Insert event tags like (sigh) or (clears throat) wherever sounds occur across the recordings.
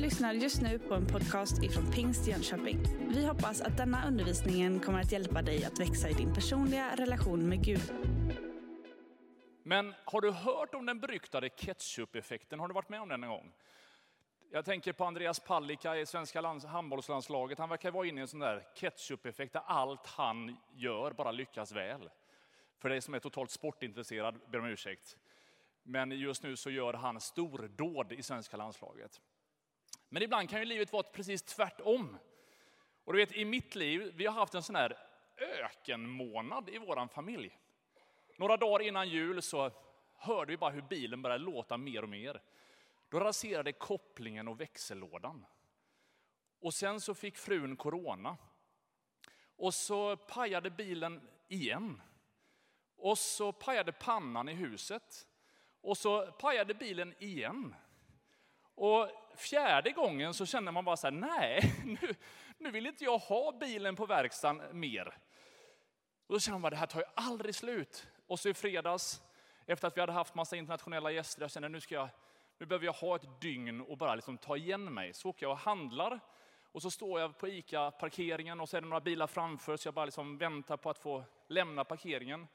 lyssnar just nu på en podcast ifrån Pingst Jönköping. Vi hoppas att denna undervisning kommer att hjälpa dig att växa i din personliga relation med Gud. Men har du hört om den beryktade ketchup-effekten? Har du varit med om den en gång? Jag tänker på Andreas Palicka i svenska handbollslandslaget. Han verkar vara inne i en sån där ketchup-effekt där allt han gör bara lyckas väl. För dig som är totalt sportintresserad, ber om ursäkt. Men just nu så gör han stordåd i svenska landslaget. Men ibland kan ju livet vara precis tvärtom. Och du vet, i mitt liv, vi har haft en sån här ökenmånad i vår familj. Några dagar innan jul så hörde vi bara hur bilen började låta mer och mer. Då raserade kopplingen och växellådan. Och sen så fick frun corona. Och så pajade bilen igen. Och så pajade pannan i huset. Och så pajade bilen igen. Och fjärde gången så kände man bara så här, nej, (laughs) nu, nu vill inte jag ha bilen på verkstaden mer. Och då kände man, det här tar ju aldrig slut. Och så i fredags, efter att vi hade haft massa internationella gäster, jag kände nu, ska jag, nu behöver jag ha ett dygn och bara liksom ta igen mig. Så åker jag och handlar. Och så står jag på ICA-parkeringen och så är det några bilar framför, så jag bara liksom väntar på att få lämna parkeringen.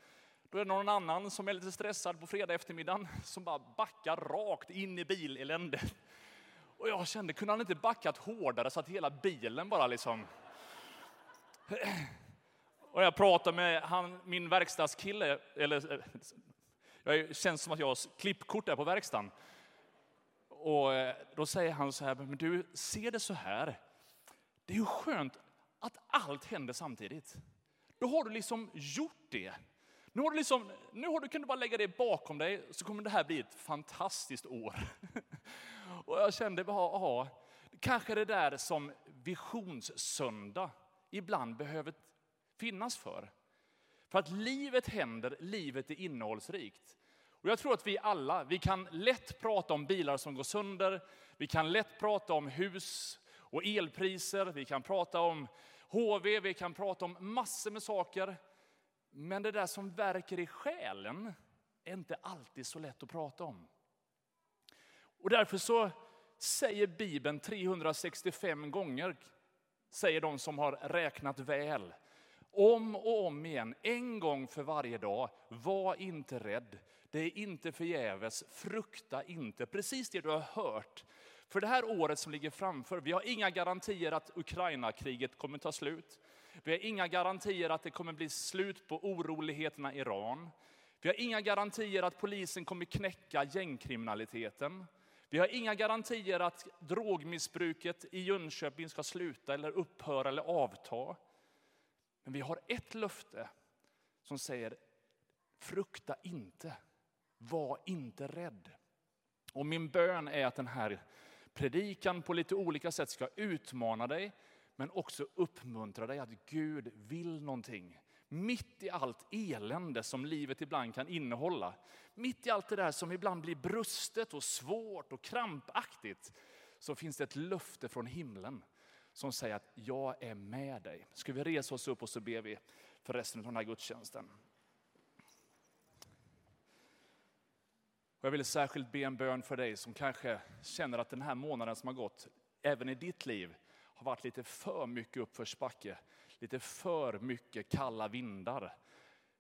Då är det någon annan som är lite stressad på fredag eftermiddagen som bara backar rakt in i bileländet. Och jag kände, kunde han inte backat hårdare så att hela bilen bara liksom... Och jag pratade med han, min verkstadskille, eller eh, jag känns som att jag har klippkort där på verkstaden. Och eh, då säger han så här, men du, ser det så här. Det är ju skönt att allt händer samtidigt. Då har du liksom gjort det. Nu har du, liksom, nu har du, kan du bara lägga det bakom dig, så kommer det här bli ett fantastiskt år. (laughs) Och jag kände bara, ja, kanske det där som visionssöndag ibland behöver finnas för. För att livet händer, livet är innehållsrikt. Och jag tror att vi alla, vi kan lätt prata om bilar som går sönder, vi kan lätt prata om hus och elpriser, vi kan prata om HV, vi kan prata om massor med saker. Men det där som verkar i själen är inte alltid så lätt att prata om. Och därför så säger Bibeln 365 gånger, säger de som har räknat väl, om och om igen, en gång för varje dag. Var inte rädd, det är inte förgäves, frukta inte. Precis det du har hört. För det här året som ligger framför, vi har inga garantier att Ukraina-kriget kommer ta slut. Vi har inga garantier att det kommer bli slut på oroligheterna i Iran. Vi har inga garantier att polisen kommer knäcka gängkriminaliteten. Vi har inga garantier att drogmissbruket i Jönköping ska sluta eller upphöra eller avta. Men vi har ett löfte som säger, frukta inte, var inte rädd. Och min bön är att den här predikan på lite olika sätt ska utmana dig, men också uppmuntra dig att Gud vill någonting. Mitt i allt elände som livet ibland kan innehålla. Mitt i allt det där som ibland blir brustet och svårt och krampaktigt. Så finns det ett löfte från himlen som säger att jag är med dig. Ska vi resa oss upp och så ber vi för resten av den här gudstjänsten. Jag vill särskilt be en bön för dig som kanske känner att den här månaden som har gått, även i ditt liv, har varit lite för mycket uppförsbacke. Lite för mycket kalla vindar.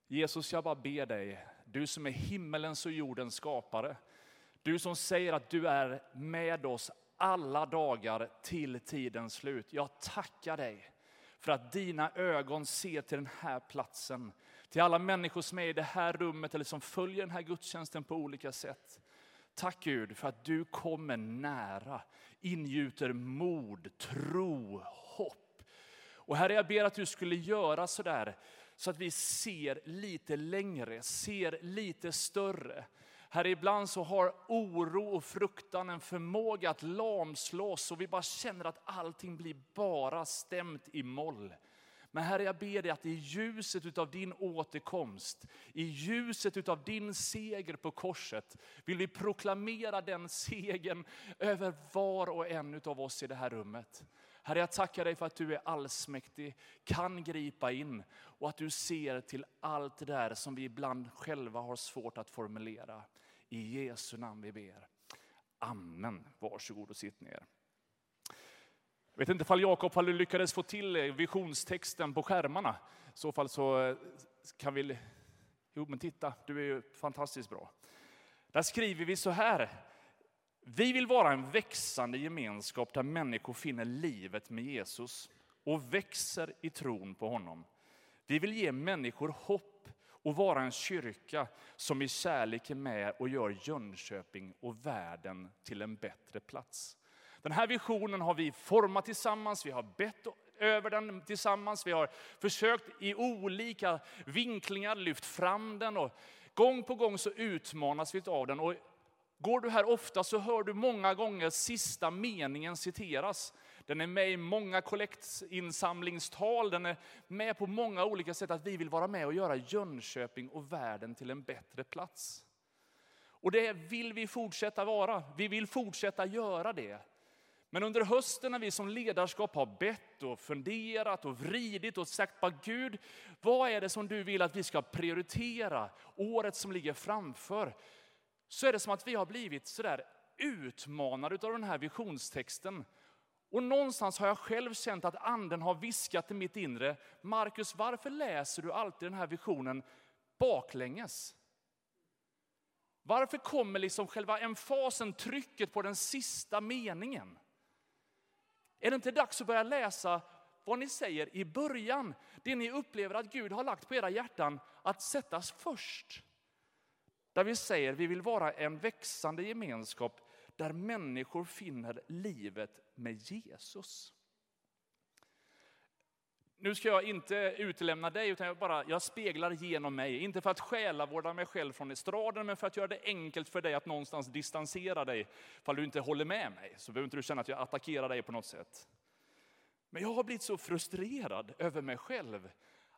Jesus, jag bara ber dig, du som är himmelens och jordens skapare. Du som säger att du är med oss alla dagar till tidens slut. Jag tackar dig för att dina ögon ser till den här platsen. Till alla människor som är i det här rummet eller som följer den här gudstjänsten på olika sätt. Tack Gud för att du kommer nära, ingjuter mod, tro, hopp. Och Herre, jag ber att du skulle göra sådär så att vi ser lite längre, ser lite större. Herre, ibland så har oro och fruktan en förmåga att lamslå oss och vi bara känner att allting blir bara stämt i moll. Men Herre, jag ber dig att i ljuset av din återkomst, i ljuset av din seger på korset, vill vi proklamera den segern över var och en av oss i det här rummet. Herre, jag tackar dig för att du är allsmäktig, kan gripa in och att du ser till allt det där som vi ibland själva har svårt att formulera. I Jesu namn vi ber. Amen. Varsågod och sitt ner. Jag vet inte ifall Jakob lyckades få till eh, visionstexten på skärmarna. I så fall så eh, kan vi... Jo, men titta, du är ju fantastiskt bra. Där skriver vi så här. Vi vill vara en växande gemenskap där människor finner livet med Jesus och växer i tron på honom. Vi vill ge människor hopp och vara en kyrka som i kärlek är med och gör Jönköping och världen till en bättre plats. Den här visionen har vi format tillsammans, vi har bett över den tillsammans, vi har försökt i olika vinklingar lyft fram den och gång på gång så utmanas vi av den. Och går du här ofta så hör du många gånger sista meningen citeras. Den är med i många kollektinsamlingstal, den är med på många olika sätt att vi vill vara med och göra Jönköping och världen till en bättre plats. Och det vill vi fortsätta vara. Vi vill fortsätta göra det. Men under hösten när vi som ledarskap har bett och funderat och vridit och sagt, bara Gud, vad är det som du vill att vi ska prioritera året som ligger framför? Så är det som att vi har blivit sådär utmanade av den här visionstexten. Och någonstans har jag själv känt att anden har viskat i mitt inre, Markus, varför läser du alltid den här visionen baklänges? Varför kommer liksom själva emfasen, trycket på den sista meningen? Är det inte dags att börja läsa vad ni säger i början? Det ni upplever att Gud har lagt på era hjärtan att sättas först. Där vi säger vi vill vara en växande gemenskap där människor finner livet med Jesus. Nu ska jag inte utelämna dig, utan jag, bara, jag speglar genom mig. Inte för att själavårda mig själv från estraden, men för att göra det enkelt för dig att någonstans distansera dig. Om du inte håller med mig, så behöver inte du känna att jag attackerar dig på något sätt. Men jag har blivit så frustrerad över mig själv,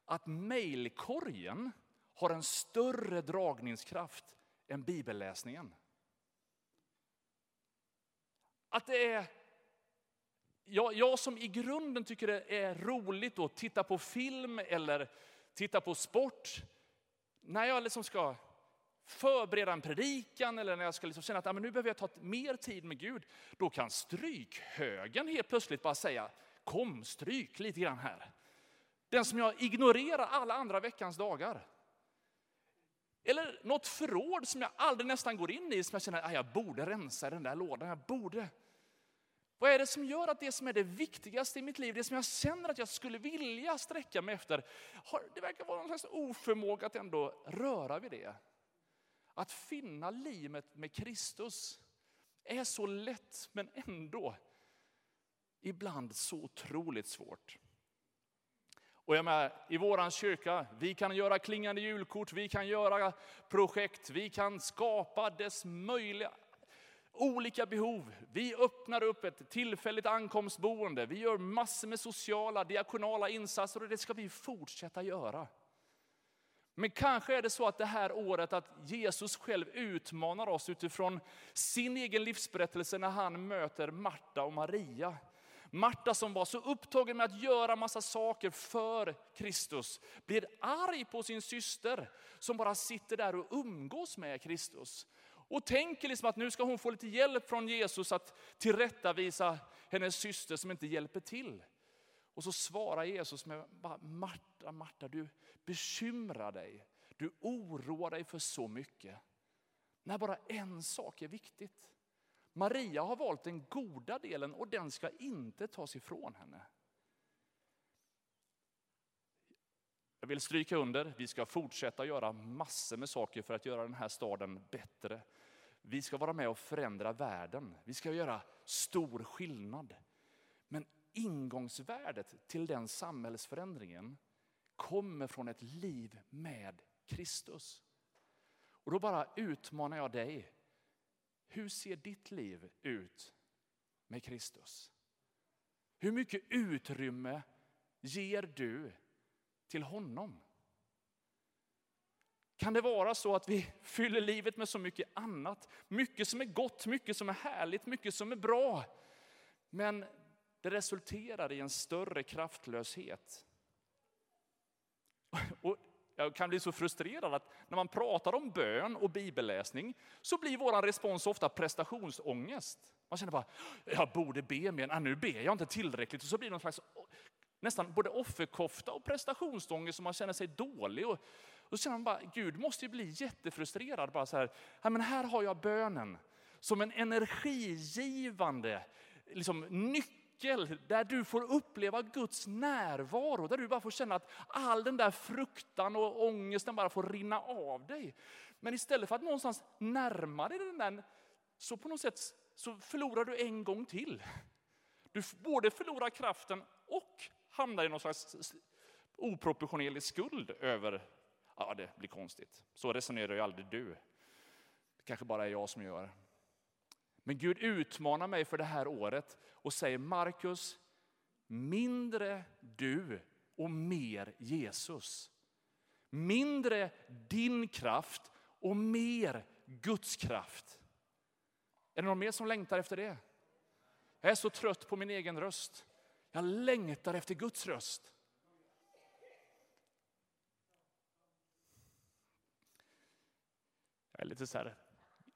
att mejlkorgen har en större dragningskraft än bibelläsningen. Att det är jag, jag som i grunden tycker det är roligt att titta på film eller titta på sport, när jag liksom ska förbereda en predikan eller när jag ska liksom känna att ja, men nu behöver jag ta mer tid med Gud, då kan strykhögen helt plötsligt bara säga, kom stryk lite grann här. Den som jag ignorerar alla andra veckans dagar. Eller något förråd som jag aldrig nästan går in i, som jag känner att jag borde rensa den där lådan, jag borde vad är det som gör att det som är det viktigaste i mitt liv, det som jag känner att jag skulle vilja sträcka mig efter, det verkar vara någon slags oförmåga att ändå röra vid det. Att finna livet med Kristus är så lätt men ändå ibland så otroligt svårt. Och jag med, I vår kyrka, vi kan göra klingande julkort, vi kan göra projekt, vi kan skapa dess möjliga olika behov. Vi öppnar upp ett tillfälligt ankomstboende. Vi gör massor med sociala, diakonala insatser och det ska vi fortsätta göra. Men kanske är det så att det här året att Jesus själv utmanar oss utifrån sin egen livsberättelse när han möter Marta och Maria. Marta som var så upptagen med att göra massa saker för Kristus, blir arg på sin syster som bara sitter där och umgås med Kristus och tänker liksom att nu ska hon få lite hjälp från Jesus att tillrättavisa hennes syster som inte hjälper till. Och så svarar Jesus med Marta, Marta, du bekymrar dig. Du oroar dig för så mycket. När bara en sak är viktigt. Maria har valt den goda delen och den ska inte tas ifrån henne. Jag vill stryka under, vi ska fortsätta göra massor med saker för att göra den här staden bättre. Vi ska vara med och förändra världen. Vi ska göra stor skillnad. Men ingångsvärdet till den samhällsförändringen kommer från ett liv med Kristus. Och då bara utmanar jag dig. Hur ser ditt liv ut med Kristus? Hur mycket utrymme ger du till honom? Kan det vara så att vi fyller livet med så mycket annat? Mycket som är gott, mycket som är härligt, mycket som är bra. Men det resulterar i en större kraftlöshet. Och jag kan bli så frustrerad att när man pratar om bön och bibelläsning så blir vår respons ofta prestationsångest. Man känner bara, jag borde be mer, nu ber jag inte tillräckligt. Och så blir det någon slags nästan både offerkofta och prestationsångest som man känner sig dålig. Och, och så känner man bara, Gud måste ju bli jättefrustrerad. Bara så här, men här har jag bönen som en energigivande liksom, nyckel där du får uppleva Guds närvaro. Där du bara får känna att all den där fruktan och ångesten bara får rinna av dig. Men istället för att någonstans närma dig den där, så på något sätt så förlorar du en gång till. Du både förlorar kraften och hamnar i någon slags oproportionerlig skuld över, ja det blir konstigt. Så resonerar ju aldrig du. Det kanske bara är jag som gör. Men Gud utmanar mig för det här året och säger Markus, mindre du och mer Jesus. Mindre din kraft och mer Guds kraft. Är det någon mer som längtar efter det? Jag är så trött på min egen röst. Jag längtar efter Guds röst. Jag är lite så här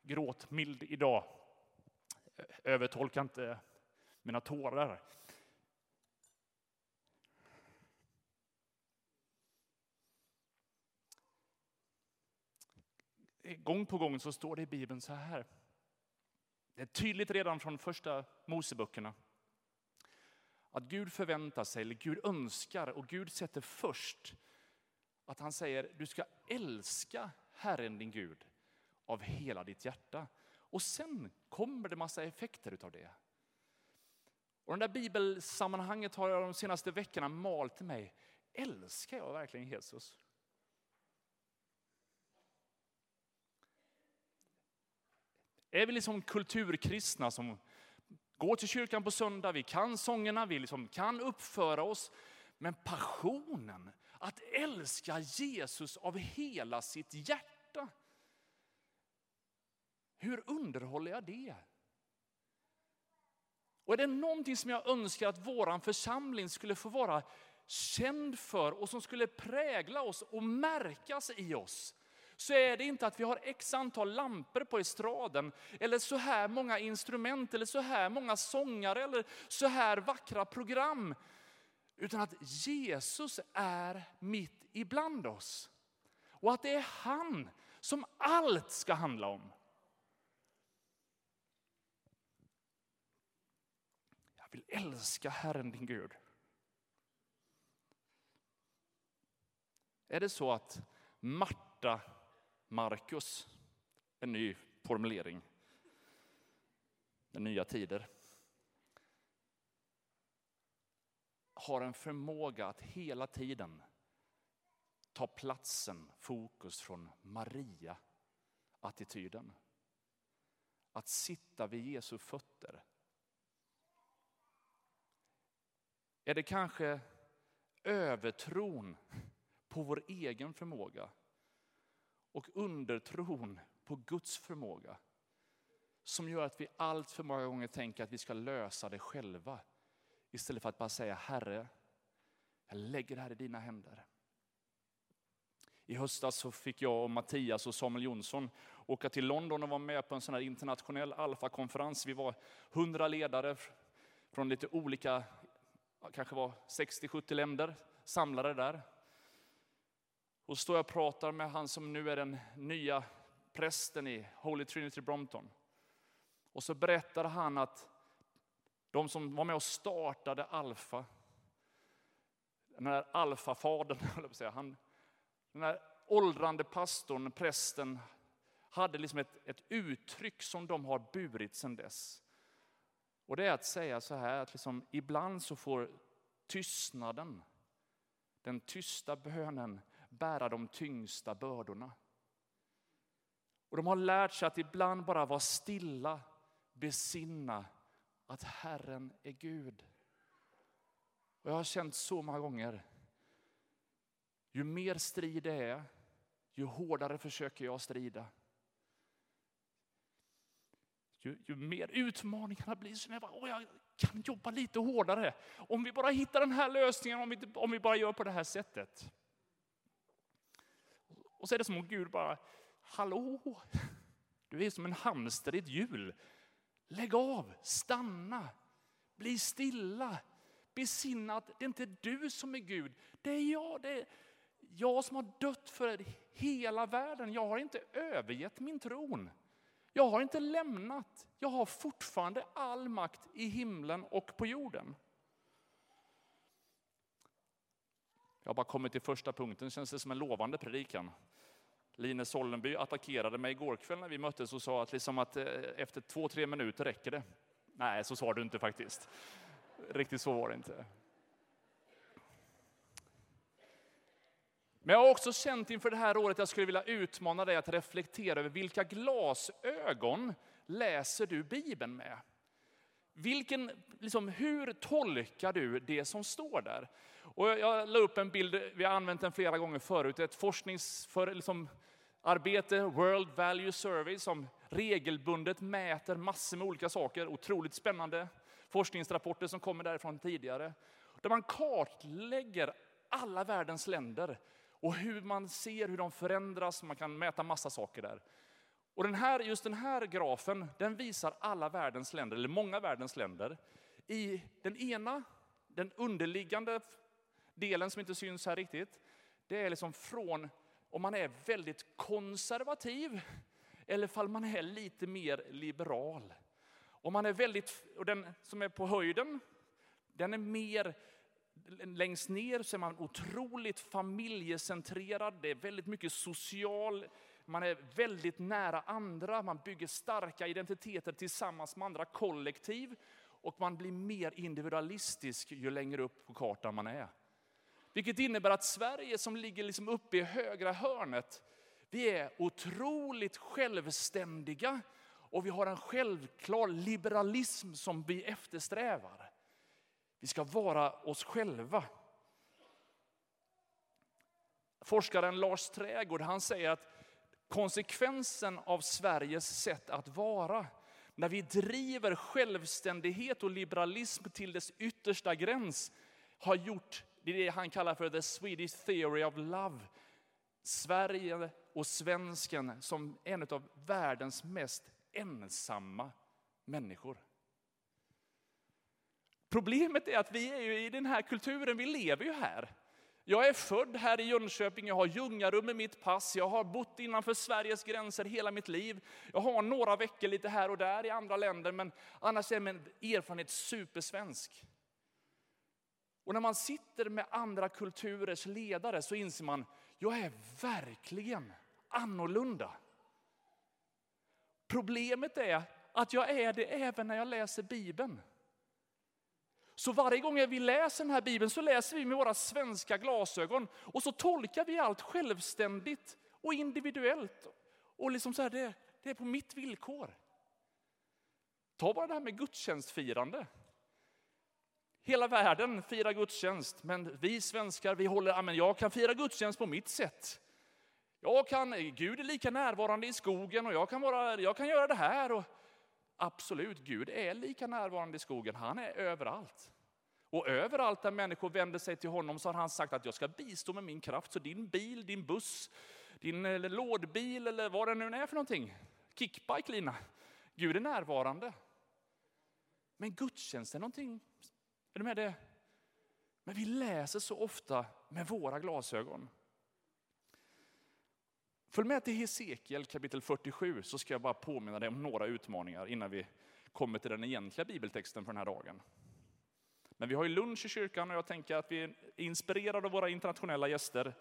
gråtmild idag. Övertolka inte mina tårar. Gång på gång så står det i Bibeln så här. Det är tydligt redan från första Moseböckerna. Att Gud förväntar sig, eller Gud önskar och Gud sätter först att han säger du ska älska Herren din Gud av hela ditt hjärta. Och sen kommer det massa effekter utav det. Och det där bibelsammanhanget har jag de senaste veckorna malt till mig. Älskar jag verkligen Jesus? Är vi liksom kulturkristna som går till kyrkan på söndag, vi kan sångerna, vi liksom kan uppföra oss. Men passionen, att älska Jesus av hela sitt hjärta. Hur underhåller jag det? Och är det någonting som jag önskar att vår församling skulle få vara känd för och som skulle prägla oss och märkas i oss, så är det inte att vi har x antal lampor på estraden, eller så här många instrument, eller så här många sångare, eller så här vackra program. Utan att Jesus är mitt ibland oss. Och att det är han som allt ska handla om. Jag vill älska Herren din Gud. Är det så att Marta Markus, en ny formulering. Den nya tider. Har en förmåga att hela tiden ta platsen, fokus från Maria-attityden. Att sitta vid Jesu fötter. Är det kanske övertron på vår egen förmåga och undertron på Guds förmåga som gör att vi allt för många gånger tänker att vi ska lösa det själva istället för att bara säga Herre, jag lägger det här i dina händer. I höstas så fick jag och Mattias och Samuel Jonsson åka till London och vara med på en sån här internationell alfakonferens. Vi var hundra ledare från lite olika, kanske var 60-70 länder samlade där. Och står jag och pratar med han som nu är den nya prästen i Holy Trinity Brompton. Och så berättar han att de som var med och startade Alfa, den här alfafadern, (laughs) han, den här åldrande pastorn, prästen, hade liksom ett, ett uttryck som de har burit sedan dess. Och det är att säga så här, att liksom, ibland så får tystnaden, den tysta bönen, bära de tyngsta bördorna. Och de har lärt sig att ibland bara vara stilla, besinna att Herren är Gud. Och jag har känt så många gånger, ju mer strid det är, ju hårdare försöker jag strida. Ju, ju mer utmaningarna blir, så jag, bara, Åh, jag kan jobba lite hårdare. Om vi bara hittar den här lösningen, om vi, om vi bara gör på det här sättet. Och så är det som om Gud bara, hallå, du är som en hamster i ett hjul. Lägg av, stanna, bli stilla, besinna att det inte är du som är Gud, det är jag. Det är jag som har dött för hela världen. Jag har inte övergett min tron. Jag har inte lämnat. Jag har fortfarande all makt i himlen och på jorden. Jag har bara kommit till första punkten, känns det som en lovande predikan. Line Sollenby attackerade mig igår kväll när vi möttes och sa att, liksom att eh, efter två, tre minuter räcker det. Nej, så sa du inte faktiskt. Riktigt så var det inte. Men jag har också känt inför det här året att jag skulle vilja utmana dig att reflektera över vilka glasögon läser du Bibeln med? Vilken, liksom, hur tolkar du det som står där? Och jag la upp en bild, vi har använt den flera gånger förut, ett forskningsarbete, liksom, World Value Survey, som regelbundet mäter massor med olika saker. Otroligt spännande forskningsrapporter som kommer därifrån tidigare. Där man kartlägger alla världens länder och hur man ser hur de förändras. Man kan mäta massa saker där. Och den här, just den här grafen den visar alla världens länder, eller många världens länder. I den ena, den underliggande delen som inte syns här riktigt, det är liksom från om man är väldigt konservativ eller om man är lite mer liberal. Om man är väldigt, och den som är på höjden, den är mer längst ner så är man otroligt familjecentrerad, det är väldigt mycket social, man är väldigt nära andra, man bygger starka identiteter tillsammans med andra kollektiv och man blir mer individualistisk ju längre upp på kartan man är. Vilket innebär att Sverige som ligger liksom uppe i högra hörnet, vi är otroligt självständiga och vi har en självklar liberalism som vi eftersträvar. Vi ska vara oss själva. Forskaren Lars Trägård han säger att konsekvensen av Sveriges sätt att vara, när vi driver självständighet och liberalism till dess yttersta gräns, har gjort det är det han kallar för the Swedish theory of love. Sverige och svensken som en av världens mest ensamma människor. Problemet är att vi är ju i den här kulturen, vi lever ju här. Jag är född här i Jönköping, jag har Ljungarum i mitt pass, jag har bott innanför Sveriges gränser hela mitt liv. Jag har några veckor lite här och där i andra länder, men annars är min erfarenhet supersvensk. Och när man sitter med andra kulturers ledare så inser man, jag är verkligen annorlunda. Problemet är att jag är det även när jag läser Bibeln. Så varje gång vi läser den här Bibeln så läser vi med våra svenska glasögon och så tolkar vi allt självständigt och individuellt. Och liksom så här, det, det är på mitt villkor. Ta bara det här med gudstjänstfirande. Hela världen firar gudstjänst, men vi svenskar vi håller, amen, jag kan fira gudstjänst på mitt sätt. Jag kan, Gud är lika närvarande i skogen och jag kan, vara, jag kan göra det här. Och, absolut, Gud är lika närvarande i skogen. Han är överallt. Och överallt där människor vänder sig till honom så har han sagt att jag ska bistå med min kraft. Så din bil, din buss, din eller lådbil eller vad det nu är för någonting. Kickbike Lina. Gud är närvarande. Men gudstjänst är någonting, är du med det? Men vi läser så ofta med våra glasögon. Följ med till Hesekiel kapitel 47 så ska jag bara påminna dig om några utmaningar innan vi kommer till den egentliga bibeltexten för den här dagen. Men vi har ju lunch i kyrkan och jag tänker att vi är inspirerade av våra internationella gäster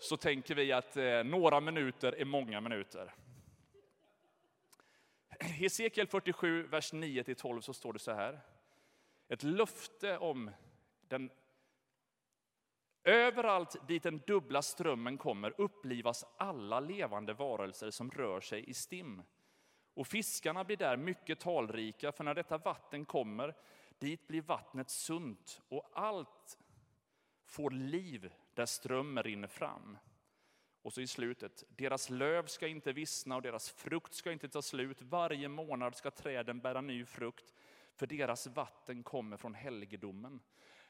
så tänker vi att eh, några minuter är många minuter. Hesekiel 47, vers 9-12 så står det så här. Ett löfte om den Överallt dit den dubbla strömmen kommer upplivas alla levande varelser som rör sig i stim. Och fiskarna blir där mycket talrika, för när detta vatten kommer, dit blir vattnet sunt och allt får liv där strömmen rinner fram. Och så i slutet, deras löv ska inte vissna och deras frukt ska inte ta slut. Varje månad ska träden bära ny frukt, för deras vatten kommer från helgedomen.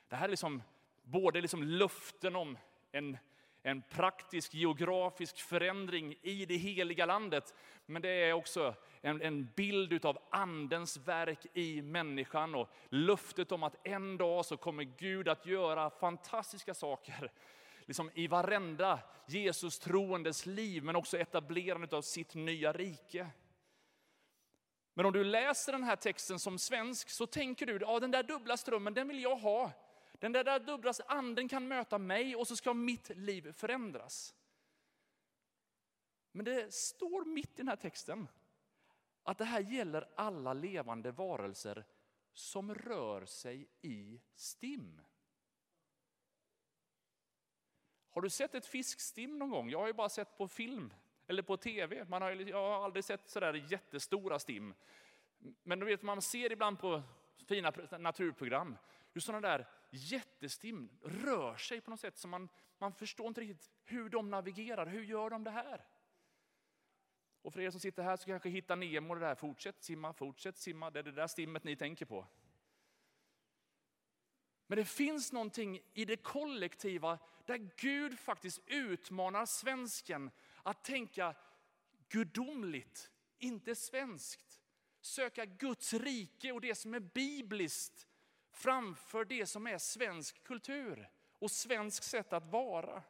Det här är liksom både liksom luften om en, en praktisk geografisk förändring i det heliga landet. Men det är också en, en bild av andens verk i människan och löftet om att en dag så kommer Gud att göra fantastiska saker. Liksom i varenda Jesus troendes liv, men också etablerandet av sitt nya rike. Men om du läser den här texten som svensk så tänker du, ja den där dubbla strömmen, den vill jag ha. Den där dubbla anden kan möta mig och så ska mitt liv förändras. Men det står mitt i den här texten att det här gäller alla levande varelser som rör sig i stim. Har du sett ett fiskstim någon gång? Jag har ju bara sett på film eller på tv. Man har, liksom, jag har aldrig sett sådär jättestora stim. Men du vet, man ser ibland på fina naturprogram hur sådana där jättestim rör sig på något sätt som man, man förstår inte riktigt hur de navigerar. Hur gör de det här? Och för er som sitter här så kanske hitta Nemo det där, fortsätt simma, fortsätt simma, det är det där stimmet ni tänker på. Men det finns någonting i det kollektiva där Gud faktiskt utmanar svensken att tänka gudomligt, inte svenskt. Söka Guds rike och det som är bibliskt framför det som är svensk kultur och svensk sätt att vara.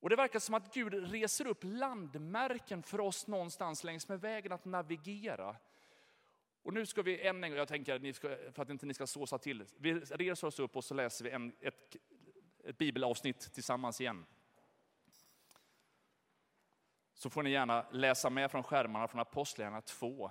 Och Det verkar som att Gud reser upp landmärken för oss någonstans längs med vägen att navigera. Och nu ska vi än en gång, jag tänker att ni ska, för att inte ni ska såsa till, vi reser oss upp och så läser vi en, ett, ett bibelavsnitt tillsammans igen. Så får ni gärna läsa med från skärmarna från Apostlagärningarna 2.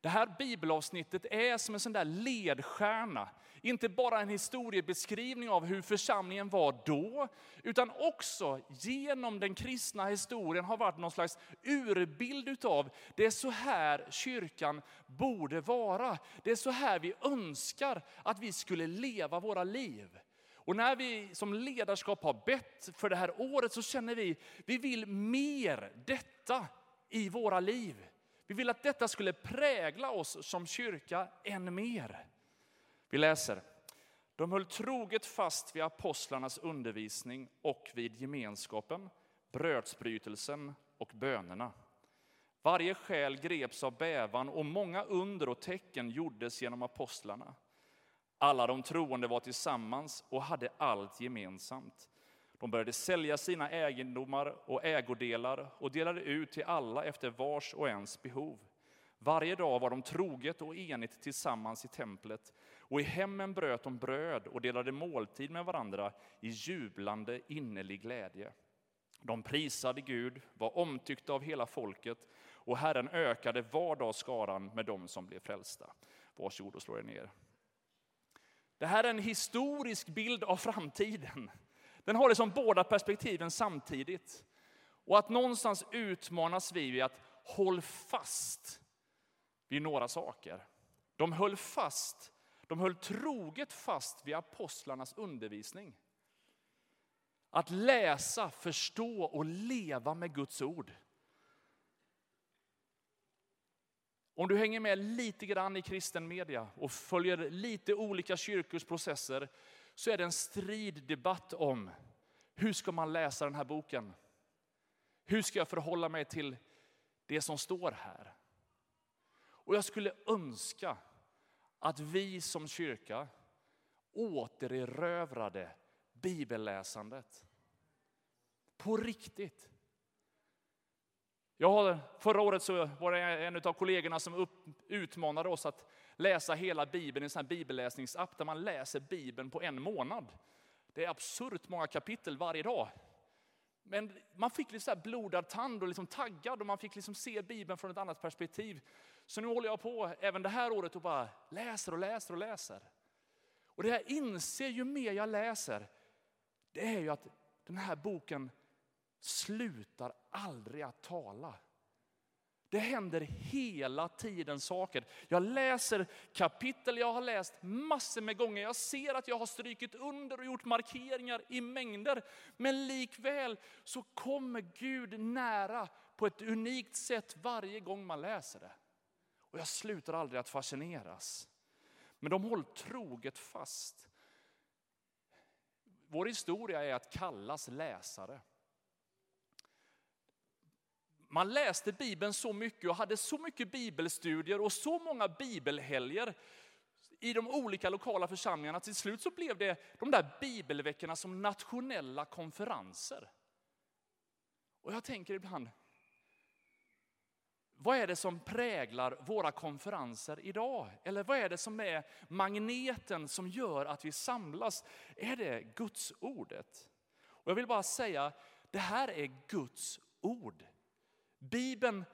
Det här bibelavsnittet är som en sån där ledstjärna. Inte bara en historiebeskrivning av hur församlingen var då, utan också genom den kristna historien har varit någon slags urbild utav det är så här kyrkan borde vara. Det är så här vi önskar att vi skulle leva våra liv. Och när vi som ledarskap har bett för det här året så känner vi, vi vill mer detta i våra liv. Vi vill att detta skulle prägla oss som kyrka än mer. Vi läser. De höll troget fast vid apostlarnas undervisning och vid gemenskapen, brödsbrytelsen och bönerna. Varje själ greps av bävan och många under och tecken gjordes genom apostlarna. Alla de troende var tillsammans och hade allt gemensamt. De började sälja sina egendomar och ägodelar och delade ut till alla efter vars och ens behov. Varje dag var de troget och enigt tillsammans i templet och i hemmen bröt de bröd och delade måltid med varandra i jublande innerlig glädje. De prisade Gud, var omtyckta av hela folket och Herren ökade var dag skaran med dem som blev frälsta. Varsågod och slå er ner. Det här är en historisk bild av framtiden. Den har liksom båda perspektiven samtidigt. Och att någonstans utmanas vi vid att håll fast vid några saker. De höll fast, de höll troget fast vid apostlarnas undervisning. Att läsa, förstå och leva med Guds ord. Om du hänger med lite grann i kristen media och följer lite olika kyrkors processer så är det en strid debatt om hur ska man läsa den här boken? Hur ska jag förhålla mig till det som står här? Och jag skulle önska att vi som kyrka återerövrade bibelläsandet. På riktigt. Jag har, förra året så var det en av kollegorna som upp, utmanade oss att läsa hela Bibeln i en sån bibelläsningsapp där man läser Bibeln på en månad. Det är absurt många kapitel varje dag. Men man fick lite så blodad tand och liksom taggad och man fick liksom se Bibeln från ett annat perspektiv. Så nu håller jag på även det här året och bara läser och läser och läser. Och det jag inser ju mer jag läser, det är ju att den här boken slutar aldrig att tala. Det händer hela tiden saker. Jag läser kapitel jag har läst massor med gånger. Jag ser att jag har strykit under och gjort markeringar i mängder. Men likväl så kommer Gud nära på ett unikt sätt varje gång man läser det. Och jag slutar aldrig att fascineras. Men de håller troget fast vår historia är att kallas läsare. Man läste Bibeln så mycket och hade så mycket bibelstudier och så många bibelhelger i de olika lokala församlingarna. Till slut så blev det de där bibelveckorna som nationella konferenser. Och jag tänker ibland, vad är det som präglar våra konferenser idag? Eller vad är det som är magneten som gör att vi samlas? Är det Guds ordet? Och jag vill bara säga, det här är Guds ord. Bibeln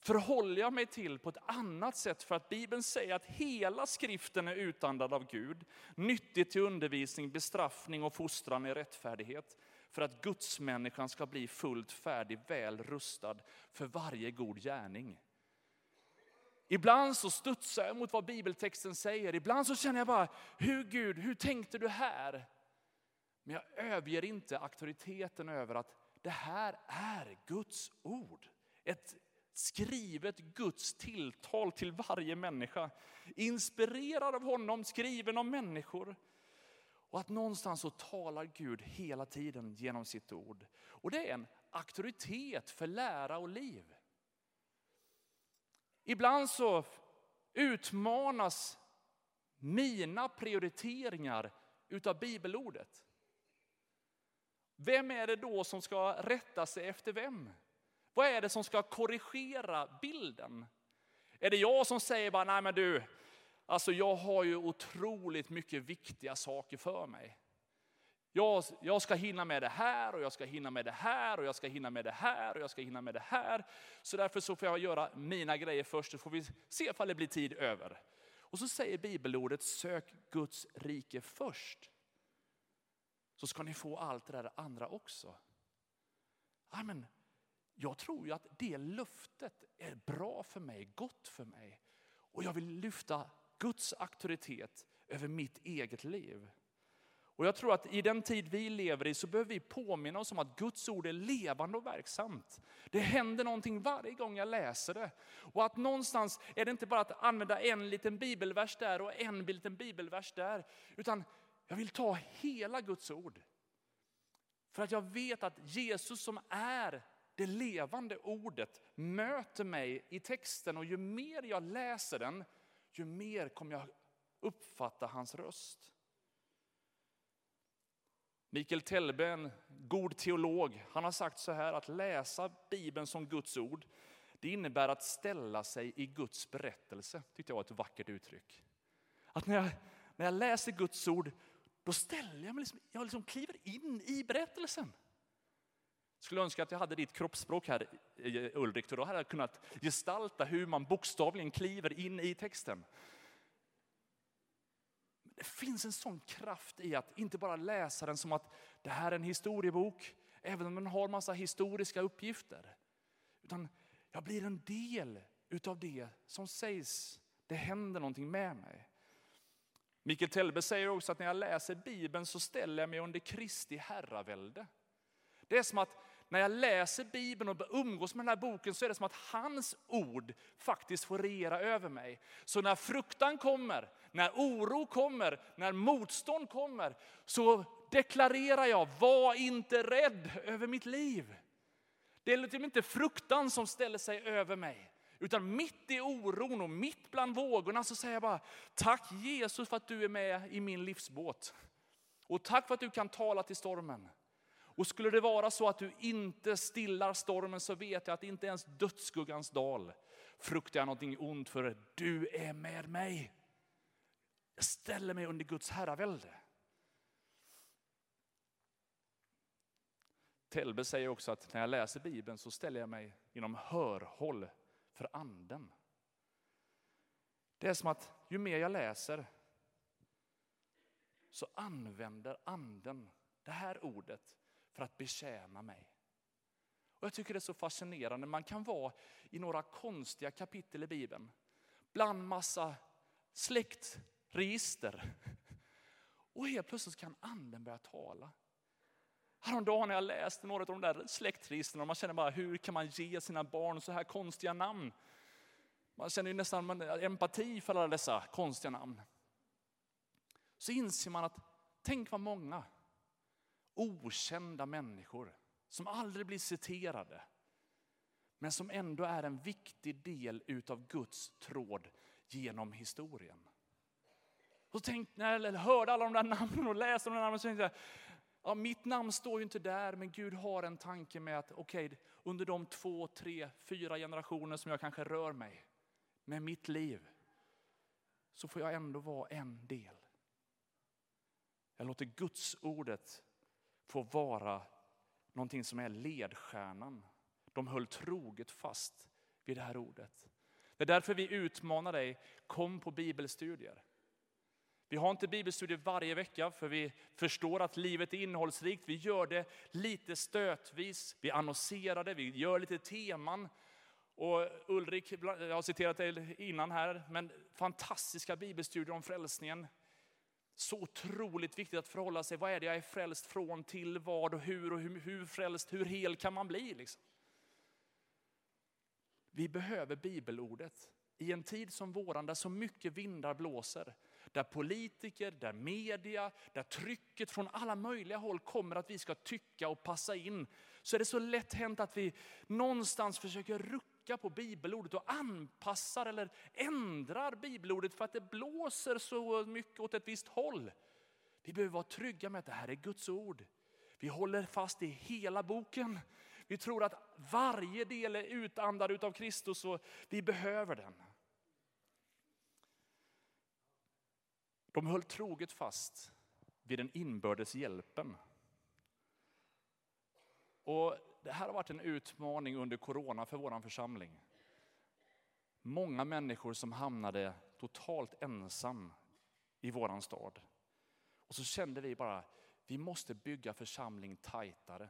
förhåller jag mig till på ett annat sätt för att Bibeln säger att hela skriften är utandad av Gud, nyttig till undervisning, bestraffning och fostran i rättfärdighet för att gudsmänniskan ska bli fullt färdig, väl rustad för varje god gärning. Ibland så studsar jag mot vad bibeltexten säger, ibland så känner jag bara, hur Gud, hur tänkte du här? Men jag överger inte auktoriteten över att det här är Guds ord. Ett skrivet Guds tilltal till varje människa. Inspirerad av honom, skriven av människor. Och att någonstans så talar Gud hela tiden genom sitt ord. Och det är en auktoritet för lära och liv. Ibland så utmanas mina prioriteringar utav bibelordet. Vem är det då som ska rätta sig efter vem? Vad är det som ska korrigera bilden? Är det jag som säger bara, nej men du, alltså jag har ju otroligt mycket viktiga saker för mig. Jag, jag ska hinna med det här och jag ska hinna med det här och jag ska hinna med det här och jag ska hinna med det här. Så därför så får jag göra mina grejer först så får vi se ifall det blir tid över. Och så säger bibelordet, sök Guds rike först. Så ska ni få allt det där andra också. Amen. Jag tror ju att det löftet är bra för mig, gott för mig. Och jag vill lyfta Guds auktoritet över mitt eget liv. Och jag tror att i den tid vi lever i så behöver vi påminna oss om att Guds ord är levande och verksamt. Det händer någonting varje gång jag läser det. Och att någonstans är det inte bara att använda en liten bibelvers där och en liten bibelvers där. Utan jag vill ta hela Guds ord. För att jag vet att Jesus som är det levande ordet möter mig i texten och ju mer jag läser den, ju mer kommer jag uppfatta hans röst. Mikael Telbe, en god teolog, han har sagt så här att läsa Bibeln som Guds ord, det innebär att ställa sig i Guds berättelse. tyckte jag var ett vackert uttryck. Att när jag, när jag läser Guds ord, då ställer jag mig, liksom, jag liksom kliver in i berättelsen. Skulle önska att jag hade ditt kroppsspråk här eh, eh, Ulrik, då hade jag kunnat gestalta hur man bokstavligen kliver in i texten. Det finns en sån kraft i att inte bara läsa den som att det här är en historiebok, även om den har massa historiska uppgifter. Utan jag blir en del utav det som sägs. Det händer någonting med mig. Mikael Telbe säger också att när jag läser Bibeln så ställer jag mig under Kristi herravälde. Det är som att när jag läser Bibeln och umgås med den här boken så är det som att hans ord faktiskt får regera över mig. Så när fruktan kommer, när oro kommer, när motstånd kommer så deklarerar jag, var inte rädd över mitt liv. Det är liksom inte fruktan som ställer sig över mig. Utan mitt i oron och mitt bland vågorna så säger jag bara, tack Jesus för att du är med i min livsbåt. Och tack för att du kan tala till stormen. Och skulle det vara så att du inte stillar stormen så vet jag att inte ens dödsskuggans dal fruktar jag någonting ont för du är med mig. Jag ställer mig under Guds herravälde. Telbe säger också att när jag läser Bibeln så ställer jag mig inom hörhåll för anden. Det är som att ju mer jag läser så använder anden det här ordet för att betjäna mig. Och Jag tycker det är så fascinerande. Man kan vara i några konstiga kapitel i Bibeln. Bland massa släktregister. Och helt plötsligt kan anden börja tala. Häromdagen när jag läste några av de där släktregistren och man känner bara hur kan man ge sina barn så här konstiga namn? Man känner ju nästan empati för alla dessa konstiga namn. Så inser man att tänk vad många okända människor som aldrig blir citerade. Men som ändå är en viktig del utav Guds tråd genom historien. Och tänk, när jag hörde alla de där namnen och läste de där namnen så tänkte jag, ja, mitt namn står ju inte där, men Gud har en tanke med att okej, okay, under de två, tre, fyra generationer som jag kanske rör mig med mitt liv, så får jag ändå vara en del. Jag låter Guds ordet få vara någonting som är ledstjärnan. De höll troget fast vid det här ordet. Det är därför vi utmanar dig, kom på bibelstudier. Vi har inte bibelstudier varje vecka för vi förstår att livet är innehållsrikt. Vi gör det lite stötvis, vi annonserar det, vi gör lite teman. Och Ulrik, jag har citerat dig innan här, men fantastiska bibelstudier om frälsningen. Så otroligt viktigt att förhålla sig, vad är det jag är frälst från, till vad och hur och hur, hur frälst, hur hel kan man bli? Liksom? Vi behöver bibelordet i en tid som våran där så mycket vindar blåser. Där politiker, där media, där trycket från alla möjliga håll kommer att vi ska tycka och passa in. Så är det så lätt hänt att vi någonstans försöker rucka på bibelordet och anpassar eller ändrar bibelordet för att det blåser så mycket åt ett visst håll. Vi behöver vara trygga med att det här är Guds ord. Vi håller fast i hela boken. Vi tror att varje del är utandad av Kristus och vi behöver den. De höll troget fast vid den inbördes hjälpen. Och det här har varit en utmaning under corona för vår församling. Många människor som hamnade totalt ensam i vår stad. Och så kände vi bara, vi måste bygga församling tajtare.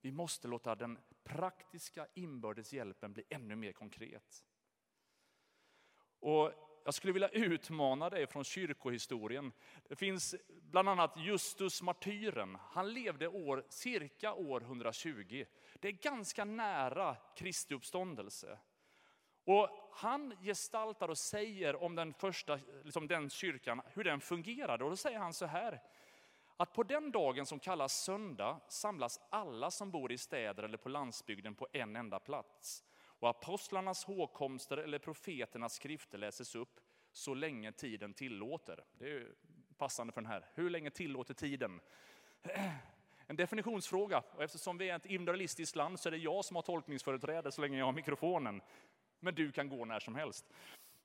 Vi måste låta den praktiska inbördes hjälpen bli ännu mer konkret. Och jag skulle vilja utmana dig från kyrkohistorien. Det finns bland annat Justus martyren. Han levde år, cirka år 120. Det är ganska nära Kristi uppståndelse. Och han gestaltar och säger om den första, liksom den kyrkan, hur den fungerade. Och då säger han så här, att på den dagen som kallas söndag samlas alla som bor i städer eller på landsbygden på en enda plats. Och apostlarnas hågkomster eller profeternas skrifter läses upp så länge tiden tillåter. Det är passande för den här. Hur länge tillåter tiden? (clears throat) En definitionsfråga. Och eftersom vi är ett individualistiskt land så är det jag som har tolkningsföreträde så länge jag har mikrofonen. Men du kan gå när som helst.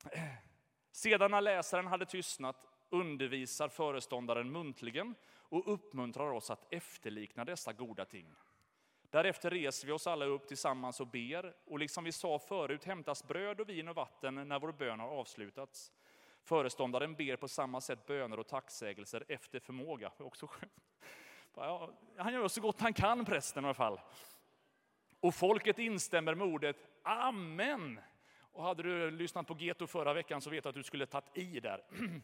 (clears throat) Sedan när läsaren hade tystnat undervisar föreståndaren muntligen och uppmuntrar oss att efterlikna dessa goda ting. Därefter reser vi oss alla upp tillsammans och ber, och liksom vi sa förut hämtas bröd och vin och vatten när vår bön har avslutats. Föreståndaren ber på samma sätt böner och tacksägelser efter förmåga. Också Han gör så gott han kan, prästen i alla fall. Och folket instämmer med ordet Amen. Och hade du lyssnat på Geto förra veckan så vet du att du skulle tagit i där. (clears throat)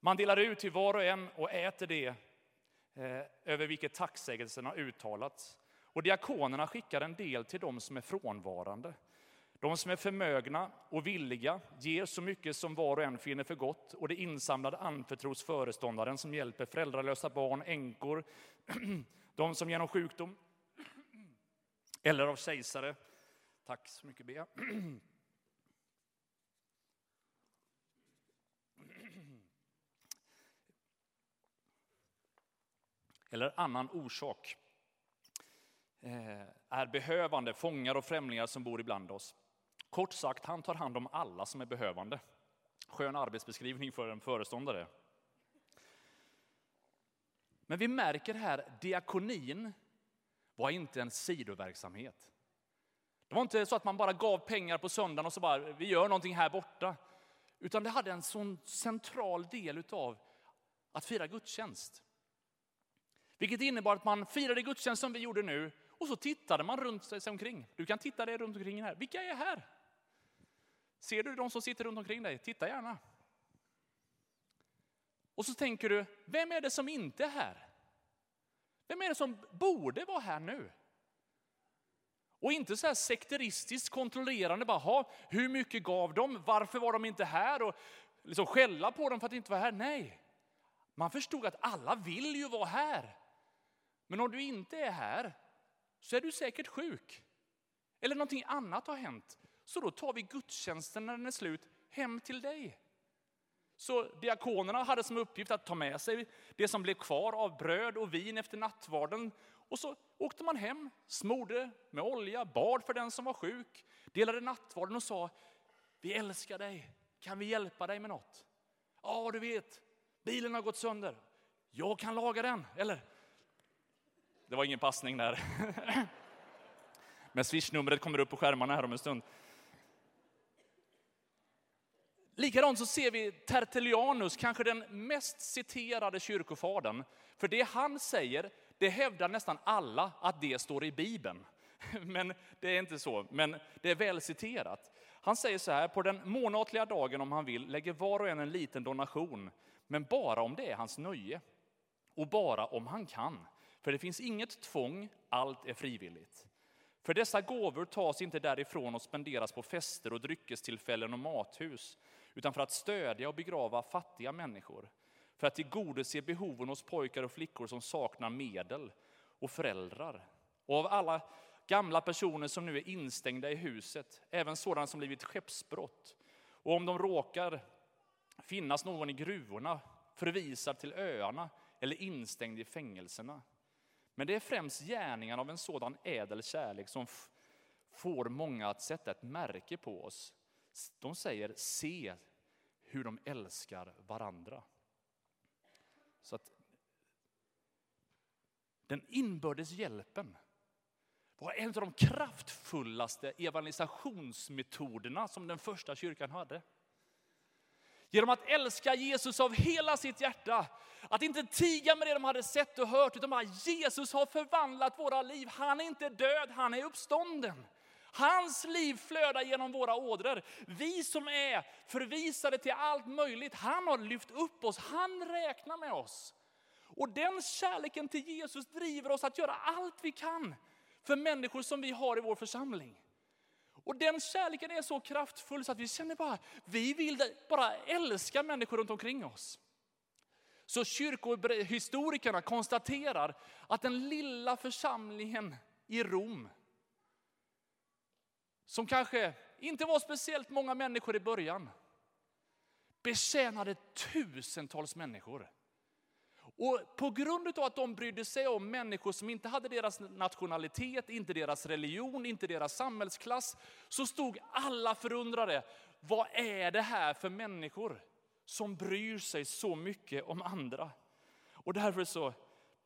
Man delar ut till var och en och äter det Eh, över vilket tacksägelsen har uttalats. Och diakonerna skickar en del till de som är frånvarande. De som är förmögna och villiga ger så mycket som var och en finner för gott och det insamlade anförtros föreståndaren som hjälper föräldralösa barn, änkor, (clears throat) de som genom sjukdom eller av kejsare. Tack så mycket Bea. (clears throat) eller annan orsak eh, är behövande fångar och främlingar som bor ibland oss. Kort sagt, han tar hand om alla som är behövande. Skön arbetsbeskrivning för en föreståndare. Men vi märker här, diakonin var inte en sidoverksamhet. Det var inte så att man bara gav pengar på söndagen och så bara, vi gör någonting här borta. Utan det hade en sån central del utav att fira gudstjänst. Vilket innebar att man firade gudstjänst som vi gjorde nu och så tittade man runt sig omkring. Du kan titta dig runt omkring här. Vilka är här? Ser du de som sitter runt omkring dig? Titta gärna. Och så tänker du, vem är det som inte är här? Vem är det som borde vara här nu? Och inte så här sekteristiskt kontrollerande, bara, hur mycket gav de? Varför var de inte här? Och liksom skälla på dem för att de inte var här. Nej, Man förstod att alla vill ju vara här. Men om du inte är här så är du säkert sjuk. Eller någonting annat har hänt. Så då tar vi gudstjänsten när den är slut hem till dig. Så diakonerna hade som uppgift att ta med sig det som blev kvar av bröd och vin efter nattvarden. Och så åkte man hem, smorde med olja, bad för den som var sjuk, delade nattvarden och sa, vi älskar dig, kan vi hjälpa dig med något? Ja, du vet, bilen har gått sönder. Jag kan laga den, eller? Det var ingen passning där. Men swishnumret kommer upp på skärmarna här om en stund. Likadant så ser vi Tertullianus, kanske den mest citerade kyrkofadern. För det han säger, det hävdar nästan alla att det står i Bibeln. (laughs) Men det är inte så, men det är väl citerat. Han säger så här, på den månatliga dagen om han vill lägger var och en en liten donation, men bara om det är hans nöje. Och bara om han kan. För det finns inget tvång, allt är frivilligt. För dessa gåvor tas inte därifrån och spenderas på fester och dryckestillfällen och mathus, utan för att stödja och begrava fattiga människor, för att tillgodose behoven hos pojkar och flickor som saknar medel och föräldrar. Och av alla gamla personer som nu är instängda i huset, även sådana som blivit skeppsbrott. Och om de råkar finnas någon i gruvorna, förvisad till öarna eller instängd i fängelserna. Men det är främst gärningarna av en sådan ädel kärlek som får många att sätta ett märke på oss. De säger, se hur de älskar varandra. Så att den inbördes hjälpen var en av de kraftfullaste evangelisationsmetoderna som den första kyrkan hade. Genom att älska Jesus av hela sitt hjärta. Att inte tiga med det de hade sett och hört, utan bara Jesus har förvandlat våra liv. Han är inte död, han är uppstånden. Hans liv flödar genom våra ådror. Vi som är förvisade till allt möjligt, han har lyft upp oss, han räknar med oss. Och den kärleken till Jesus driver oss att göra allt vi kan för människor som vi har i vår församling. Och den kärleken är så kraftfull så att vi känner bara, vi vill bara älska människor runt omkring oss. Så kyrkohistorikerna konstaterar att den lilla församlingen i Rom, som kanske inte var speciellt många människor i början, betjänade tusentals människor. Och på grund av att de brydde sig om människor som inte hade deras nationalitet, inte deras religion, inte deras samhällsklass, så stod alla förundrade. Vad är det här för människor som bryr sig så mycket om andra? Och därför så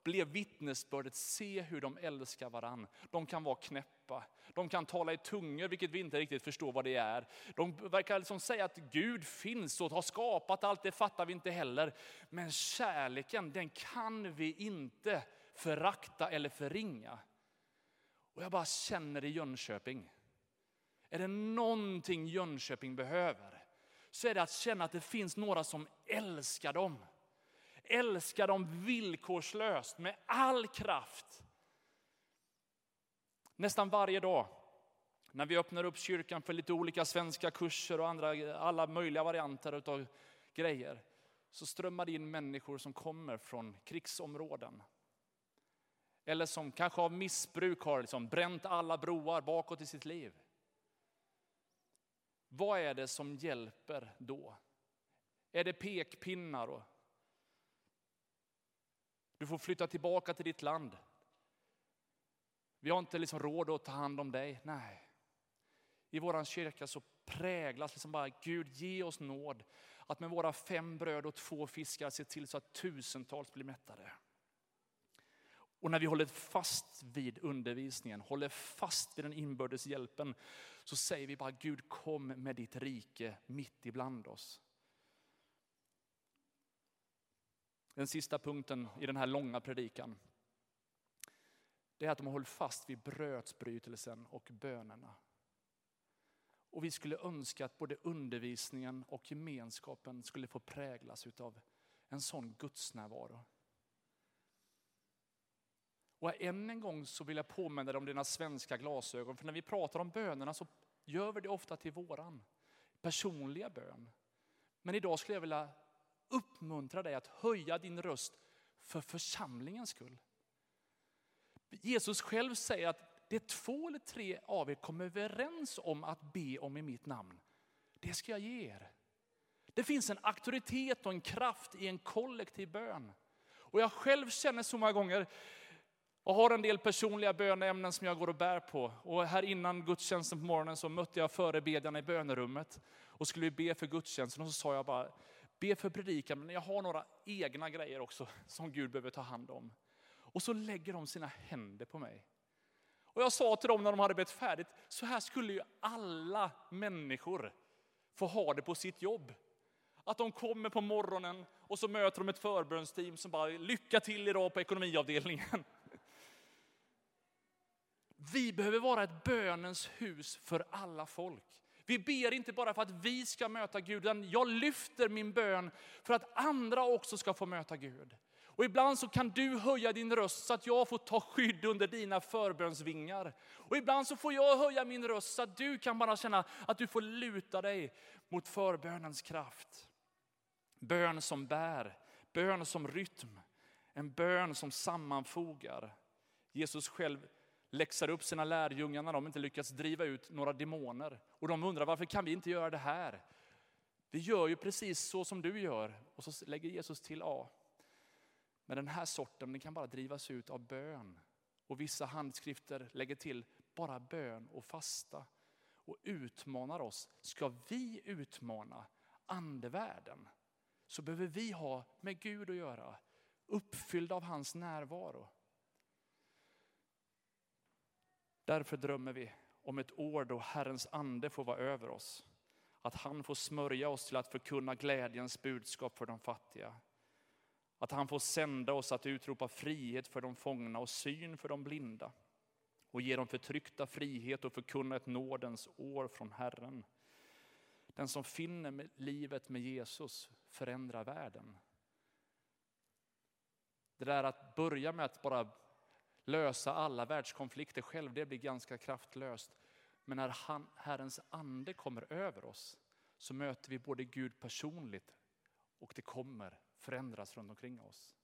blev vittnesbördet, se hur de älskar varann. De kan vara knäppa, de kan tala i tungor, vilket vi inte riktigt förstår vad det är. De verkar liksom säga att Gud finns och har skapat allt, det fattar vi inte heller. Men kärleken, den kan vi inte förakta eller förringa. Och jag bara känner i Jönköping, är det någonting Jönköping behöver, så är det att känna att det finns några som älskar dem älska dem villkorslöst med all kraft. Nästan varje dag när vi öppnar upp kyrkan för lite olika svenska kurser och andra, alla möjliga varianter av grejer, så strömmar det in människor som kommer från krigsområden. Eller som kanske av missbruk har liksom bränt alla broar bakåt i sitt liv. Vad är det som hjälper då? Är det pekpinnar och du får flytta tillbaka till ditt land. Vi har inte liksom råd att ta hand om dig. Nej. I vår kyrka så präglas liksom bara, Gud ge oss nåd att med våra fem bröd och två fiskar se till så att tusentals blir mättade. Och när vi håller fast vid undervisningen, håller fast vid den inbördes hjälpen, så säger vi bara Gud kom med ditt rike mitt ibland oss. Den sista punkten i den här långa predikan. Det är att de har hållit fast vid brödsbrytelsen och bönerna. Och vi skulle önska att både undervisningen och gemenskapen skulle få präglas av en sån gudsnärvaro. Och än en gång så vill jag påminna dig om dina svenska glasögon. För när vi pratar om bönerna så gör vi det ofta till våran personliga bön. Men idag skulle jag vilja uppmuntra dig att höja din röst för församlingens skull. Jesus själv säger att det två eller tre av er kommer överens om att be om i mitt namn. Det ska jag ge er. Det finns en auktoritet och en kraft i en kollektiv bön. Och jag själv känner så många gånger, och har en del personliga bönämnen som jag går och bär på. Och här innan gudstjänsten på morgonen så mötte jag förebedjarna i bönerummet och skulle be för gudstjänsten. Och så sa jag bara, be för predikan, men jag har några egna grejer också (laughs) som Gud behöver ta hand om. Och så lägger de sina händer på mig. Och jag sa till dem när de hade bett färdigt, så här skulle ju alla människor få ha det på sitt jobb. Att de kommer på morgonen och så möter de ett förbönsteam som bara, lycka till idag på ekonomiavdelningen. (laughs) Vi behöver vara ett bönens hus för alla folk. Vi ber inte bara för att vi ska möta Gud, utan jag lyfter min bön för att andra också ska få möta Gud. Och ibland så kan du höja din röst så att jag får ta skydd under dina förbönsvingar. Och ibland så får jag höja min röst så att du kan bara känna att du får luta dig mot förbönens kraft. Bön som bär, bön som rytm, en bön som sammanfogar. Jesus själv läxar upp sina lärjungar när de inte lyckats driva ut några demoner. Och de undrar varför kan vi inte göra det här? Vi gör ju precis så som du gör. Och så lägger Jesus till, A. men den här sorten den kan bara drivas ut av bön. Och vissa handskrifter lägger till bara bön och fasta. Och utmanar oss. Ska vi utmana andevärlden så behöver vi ha med Gud att göra. Uppfyllda av hans närvaro. Därför drömmer vi om ett år då Herrens ande får vara över oss. Att han får smörja oss till att förkunna glädjens budskap för de fattiga. Att han får sända oss att utropa frihet för de fångna och syn för de blinda. Och ge de förtryckta frihet och förkunna ett nådens år från Herren. Den som finner livet med Jesus förändrar världen. Det där att börja med att bara lösa alla världskonflikter själv, det blir ganska kraftlöst. Men när han, Herrens ande kommer över oss så möter vi både Gud personligt och det kommer förändras runt omkring oss.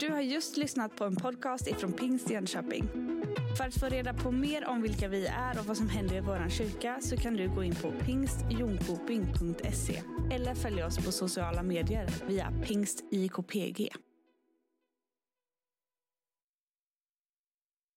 Du har just lyssnat på en podcast ifrån Pingst Jönköping. För att få reda på mer om vilka vi är och vad som händer i vår kyrka så kan du gå in på pingstjonkoping.se eller följa oss på sociala medier via pingstjkpg.